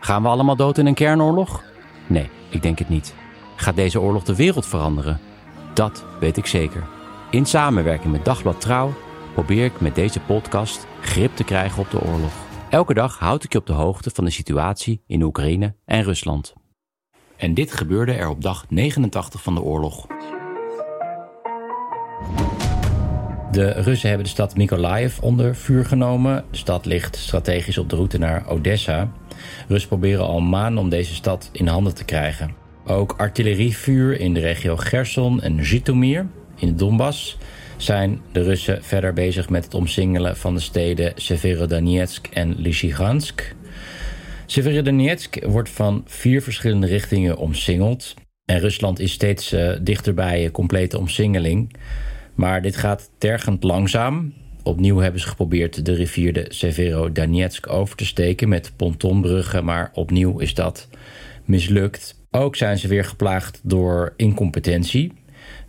Gaan we allemaal dood in een kernoorlog? Nee, ik denk het niet. Gaat deze oorlog de wereld veranderen? Dat weet ik zeker. In samenwerking met Dagblad Trouw probeer ik met deze podcast grip te krijgen op de oorlog. Elke dag houd ik je op de hoogte van de situatie in Oekraïne en Rusland. En dit gebeurde er op dag 89 van de oorlog. De Russen hebben de stad Mykolaiv onder vuur genomen. De stad ligt strategisch op de route naar Odessa. Russen proberen al maanden om deze stad in handen te krijgen. Ook artillerievuur in de regio Gerson en Zhytomyr in de Donbass zijn de Russen verder bezig met het omsingelen van de steden Severodonetsk en Lysychansk. Severodonetsk wordt van vier verschillende richtingen omsingeld. En Rusland is steeds uh, dichter bij een complete omsingeling. Maar dit gaat tergend langzaam. Opnieuw hebben ze geprobeerd de rivier de Severodonetsk over te steken met pontonbruggen, maar opnieuw is dat mislukt. Ook zijn ze weer geplaagd door incompetentie.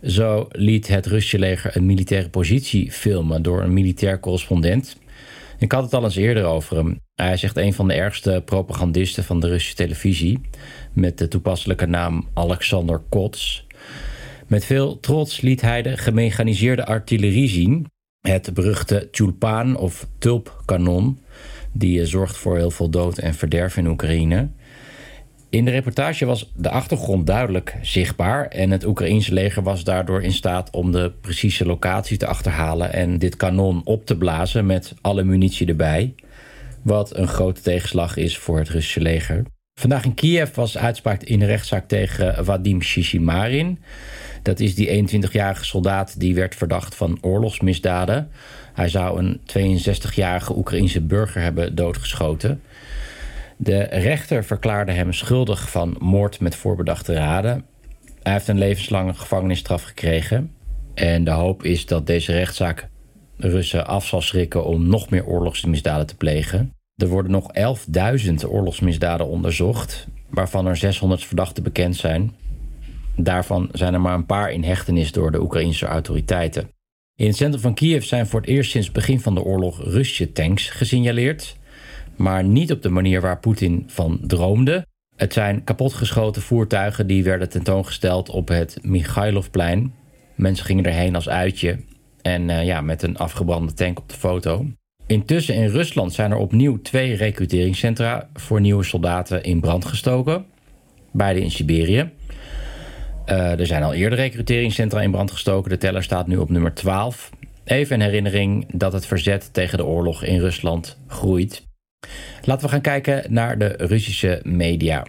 Zo liet het Russische leger een militaire positie filmen door een militair correspondent. Ik had het al eens eerder over hem. Hij is echt een van de ergste propagandisten van de Russische televisie. Met de toepasselijke naam Alexander Kots. Met veel trots liet hij de gemechaniseerde artillerie zien. Het beruchte tulpaan of tulpkanon. Die eh, zorgt voor heel veel dood en verderf in Oekraïne. In de reportage was de achtergrond duidelijk zichtbaar en het Oekraïense leger was daardoor in staat om de precieze locatie te achterhalen en dit kanon op te blazen met alle munitie erbij. Wat een grote tegenslag is voor het Russische leger. Vandaag in Kiev was uitspraak in de rechtszaak tegen Vadim Shishimarin. Dat is die 21-jarige soldaat die werd verdacht van oorlogsmisdaden. Hij zou een 62-jarige Oekraïense burger hebben doodgeschoten. De rechter verklaarde hem schuldig van moord met voorbedachte raden. Hij heeft een levenslange gevangenisstraf gekregen. En de hoop is dat deze rechtszaak Russen af zal schrikken om nog meer oorlogsmisdaden te plegen. Er worden nog 11.000 oorlogsmisdaden onderzocht, waarvan er 600 verdachten bekend zijn. Daarvan zijn er maar een paar in hechtenis door de Oekraïnse autoriteiten. In het centrum van Kiev zijn voor het eerst sinds begin van de oorlog Russische tanks gesignaleerd. Maar niet op de manier waar Poetin van droomde. Het zijn kapotgeschoten voertuigen die werden tentoongesteld op het Mikhailovplein. Mensen gingen erheen als uitje en uh, ja, met een afgebrande tank op de foto. Intussen in Rusland zijn er opnieuw twee recruteringscentra voor nieuwe soldaten in brand gestoken. Beide in Siberië. Uh, er zijn al eerder recruteringscentra in brand gestoken. De teller staat nu op nummer 12. Even een herinnering dat het verzet tegen de oorlog in Rusland groeit. Laten we gaan kijken naar de Russische media.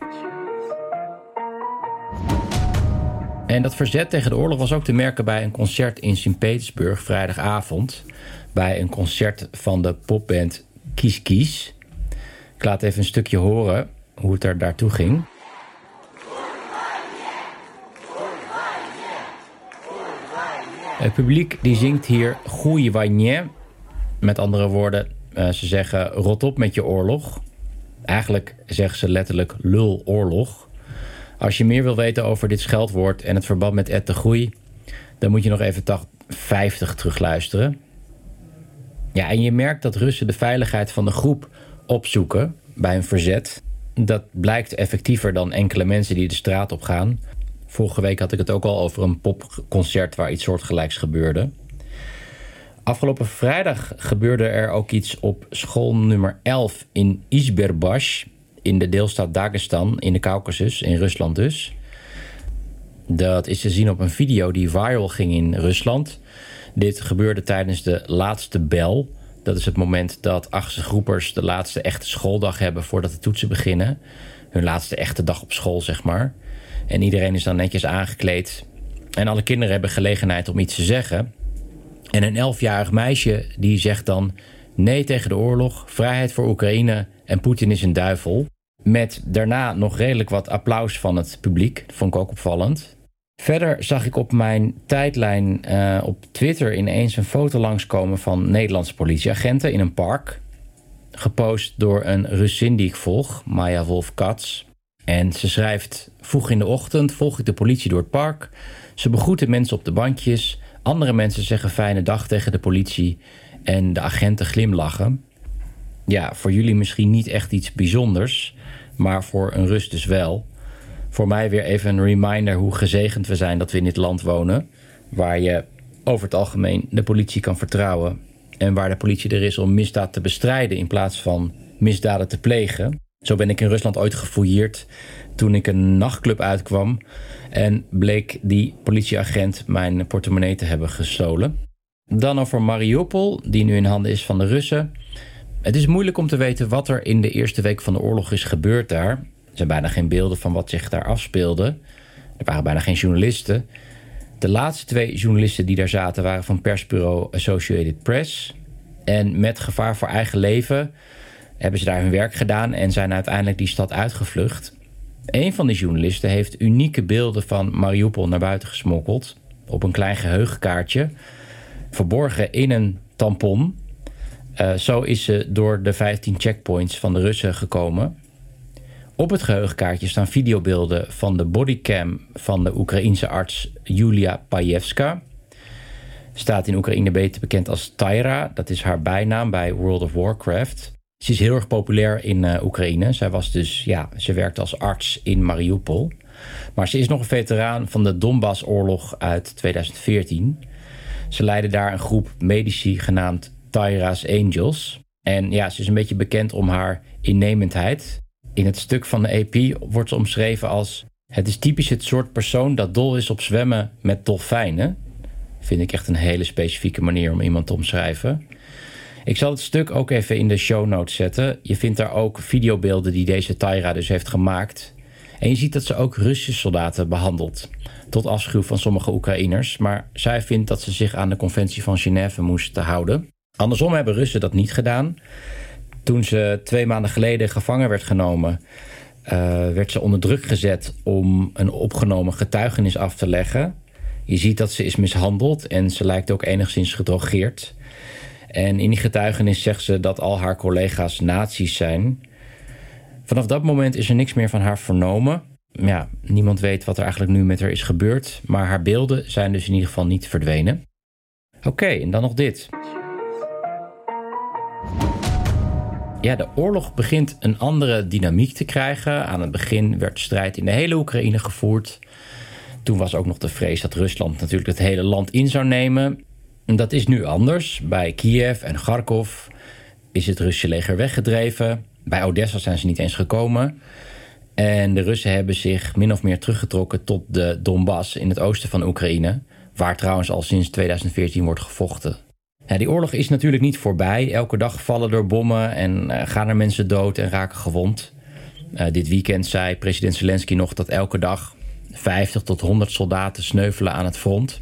En dat verzet tegen de oorlog was ook te merken bij een concert in Sint-Petersburg vrijdagavond. Bij een concert van de popband Kies Kies. Ik laat even een stukje horen hoe het er daartoe ging. Het publiek die zingt hier Goeie Wanje. Met andere woorden, uh, ze zeggen rot op met je oorlog. Eigenlijk zeggen ze letterlijk lul oorlog. Als je meer wil weten over dit scheldwoord en het verband met Ed de Groei... dan moet je nog even 50 terugluisteren. Ja, en je merkt dat Russen de veiligheid van de groep opzoeken bij een verzet. Dat blijkt effectiever dan enkele mensen die de straat op gaan. Vorige week had ik het ook al over een popconcert waar iets soortgelijks gebeurde. Afgelopen vrijdag gebeurde er ook iets op school nummer 11 in Izberbash in de deelstaat Dagestan in de Caucasus, in Rusland dus. Dat is te zien op een video die viral ging in Rusland. Dit gebeurde tijdens de laatste bel. Dat is het moment dat achtste groepers de laatste echte schooldag hebben voordat de toetsen beginnen. Hun laatste echte dag op school, zeg maar. En iedereen is dan netjes aangekleed. En alle kinderen hebben gelegenheid om iets te zeggen. En een elfjarig meisje die zegt dan nee tegen de oorlog, vrijheid voor Oekraïne en Poetin is een duivel. Met daarna nog redelijk wat applaus van het publiek. Dat vond ik ook opvallend. Verder zag ik op mijn tijdlijn uh, op Twitter ineens een foto langskomen van Nederlandse politieagenten in een park. Gepost door een Russin die ik volg, Maya Wolf-Katz. En ze schrijft: Vroeg in de ochtend volg ik de politie door het park. Ze begroeten mensen op de bankjes. Andere mensen zeggen fijne dag tegen de politie. En de agenten glimlachen. Ja, voor jullie misschien niet echt iets bijzonders, maar voor een Rus dus wel voor mij weer even een reminder hoe gezegend we zijn dat we in dit land wonen. Waar je over het algemeen de politie kan vertrouwen. En waar de politie er is om misdaad te bestrijden in plaats van misdaden te plegen. Zo ben ik in Rusland ooit gefouilleerd toen ik een nachtclub uitkwam. En bleek die politieagent mijn portemonnee te hebben gestolen. Dan over Mariupol, die nu in handen is van de Russen. Het is moeilijk om te weten wat er in de eerste week van de oorlog is gebeurd daar. Er zijn bijna geen beelden van wat zich daar afspeelde. Er waren bijna geen journalisten. De laatste twee journalisten die daar zaten waren van persbureau Associated Press. En met gevaar voor eigen leven hebben ze daar hun werk gedaan en zijn uiteindelijk die stad uitgevlucht. Een van die journalisten heeft unieke beelden van Mariupol naar buiten gesmokkeld. Op een klein geheugenkaartje. Verborgen in een tampon. Uh, zo is ze door de 15 checkpoints van de Russen gekomen. Op het geheugenkaartje staan videobeelden van de bodycam van de Oekraïense arts Julia Pajewska. Staat in Oekraïne beter bekend als Tyra. Dat is haar bijnaam bij World of Warcraft. Ze is heel erg populair in uh, Oekraïne. Zij was dus, ja, ze werkt als arts in Mariupol. Maar ze is nog een veteraan van de Donbass-oorlog uit 2014. Ze leidde daar een groep medici genaamd Tyra's Angels. En ja, ze is een beetje bekend om haar innemendheid. In het stuk van de EP wordt ze omschreven als... Het is typisch het soort persoon dat dol is op zwemmen met dolfijnen. Vind ik echt een hele specifieke manier om iemand te omschrijven. Ik zal het stuk ook even in de show notes zetten. Je vindt daar ook videobeelden die deze Tyra dus heeft gemaakt. En je ziet dat ze ook Russische soldaten behandelt. Tot afschuw van sommige Oekraïners. Maar zij vindt dat ze zich aan de conventie van Genève moesten houden. Andersom hebben Russen dat niet gedaan. Toen ze twee maanden geleden gevangen werd genomen, uh, werd ze onder druk gezet om een opgenomen getuigenis af te leggen. Je ziet dat ze is mishandeld en ze lijkt ook enigszins gedrogeerd. En in die getuigenis zegt ze dat al haar collega's nazi's zijn. Vanaf dat moment is er niks meer van haar vernomen. Ja, niemand weet wat er eigenlijk nu met haar is gebeurd, maar haar beelden zijn dus in ieder geval niet verdwenen. Oké, en dan nog dit. Ja, de oorlog begint een andere dynamiek te krijgen. Aan het begin werd strijd in de hele Oekraïne gevoerd. Toen was ook nog de vrees dat Rusland natuurlijk het hele land in zou nemen. Dat is nu anders. Bij Kiev en Kharkov is het Russische leger weggedreven. Bij Odessa zijn ze niet eens gekomen. En de Russen hebben zich min of meer teruggetrokken tot de Donbass in het oosten van Oekraïne. Waar trouwens al sinds 2014 wordt gevochten. Die oorlog is natuurlijk niet voorbij. Elke dag vallen er bommen en uh, gaan er mensen dood en raken gewond. Uh, dit weekend zei president Zelensky nog dat elke dag 50 tot 100 soldaten sneuvelen aan het front.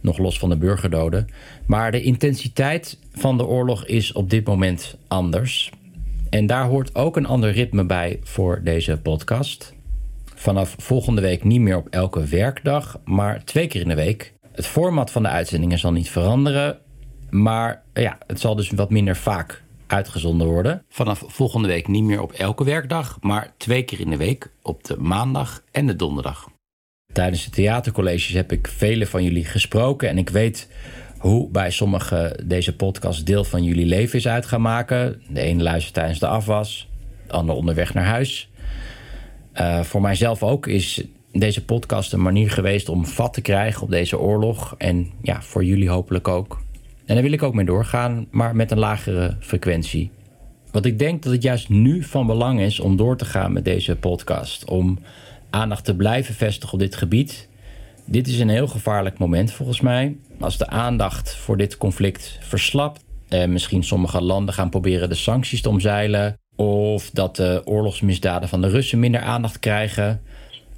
Nog los van de burgerdoden. Maar de intensiteit van de oorlog is op dit moment anders. En daar hoort ook een ander ritme bij voor deze podcast. Vanaf volgende week niet meer op elke werkdag, maar twee keer in de week. Het format van de uitzendingen zal niet veranderen. Maar ja, het zal dus wat minder vaak uitgezonden worden. Vanaf volgende week niet meer op elke werkdag, maar twee keer in de week op de maandag en de donderdag. Tijdens de theatercolleges heb ik vele van jullie gesproken en ik weet hoe bij sommigen deze podcast deel van jullie leven is uit gaan maken. De ene luistert tijdens de afwas, de ander onderweg naar huis. Uh, voor mijzelf ook is deze podcast een manier geweest om vat te krijgen op deze oorlog. En ja, voor jullie hopelijk ook. En daar wil ik ook mee doorgaan, maar met een lagere frequentie. Want ik denk dat het juist nu van belang is om door te gaan met deze podcast. Om aandacht te blijven vestigen op dit gebied. Dit is een heel gevaarlijk moment volgens mij. Als de aandacht voor dit conflict verslapt. En misschien sommige landen gaan proberen de sancties te omzeilen. Of dat de oorlogsmisdaden van de Russen minder aandacht krijgen.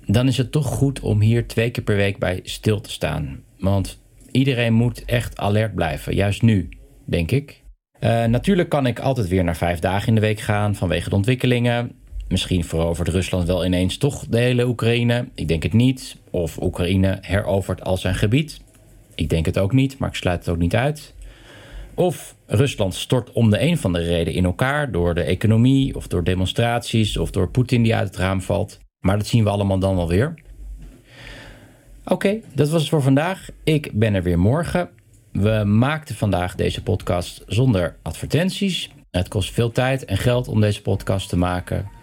Dan is het toch goed om hier twee keer per week bij stil te staan. Want Iedereen moet echt alert blijven, juist nu, denk ik. Uh, natuurlijk kan ik altijd weer naar vijf dagen in de week gaan vanwege de ontwikkelingen. Misschien verovert Rusland wel ineens toch de hele Oekraïne. Ik denk het niet. Of Oekraïne herovert al zijn gebied. Ik denk het ook niet, maar ik sluit het ook niet uit. Of Rusland stort om de een van de reden in elkaar door de economie of door demonstraties of door Poetin die uit het raam valt. Maar dat zien we allemaal dan wel weer. Oké, dat was het voor vandaag. Ik ben er weer morgen. We maakten vandaag deze podcast zonder advertenties. Het kost veel tijd en geld om deze podcast te maken.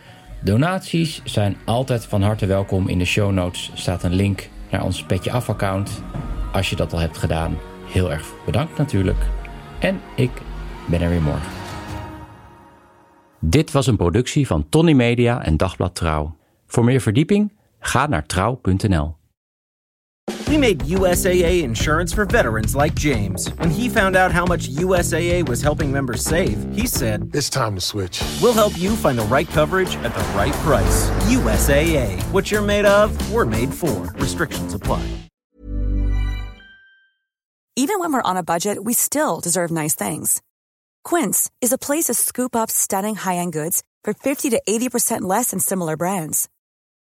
Donaties zijn altijd van harte welkom. In de show notes staat een link naar ons Petje Af account. Als je dat al hebt gedaan, heel erg bedankt natuurlijk. En ik ben er weer morgen. Dit was een productie van Tony Media en Dagblad Trouw. Voor meer verdieping ga naar trouw.nl. We made USAA insurance for veterans like James. When he found out how much USAA was helping members save, he said, It's time to switch. We'll help you find the right coverage at the right price. USAA. What you're made of, we're made for. Restrictions apply. Even when we're on a budget, we still deserve nice things. Quince is a place to scoop up stunning high end goods for 50 to 80% less than similar brands.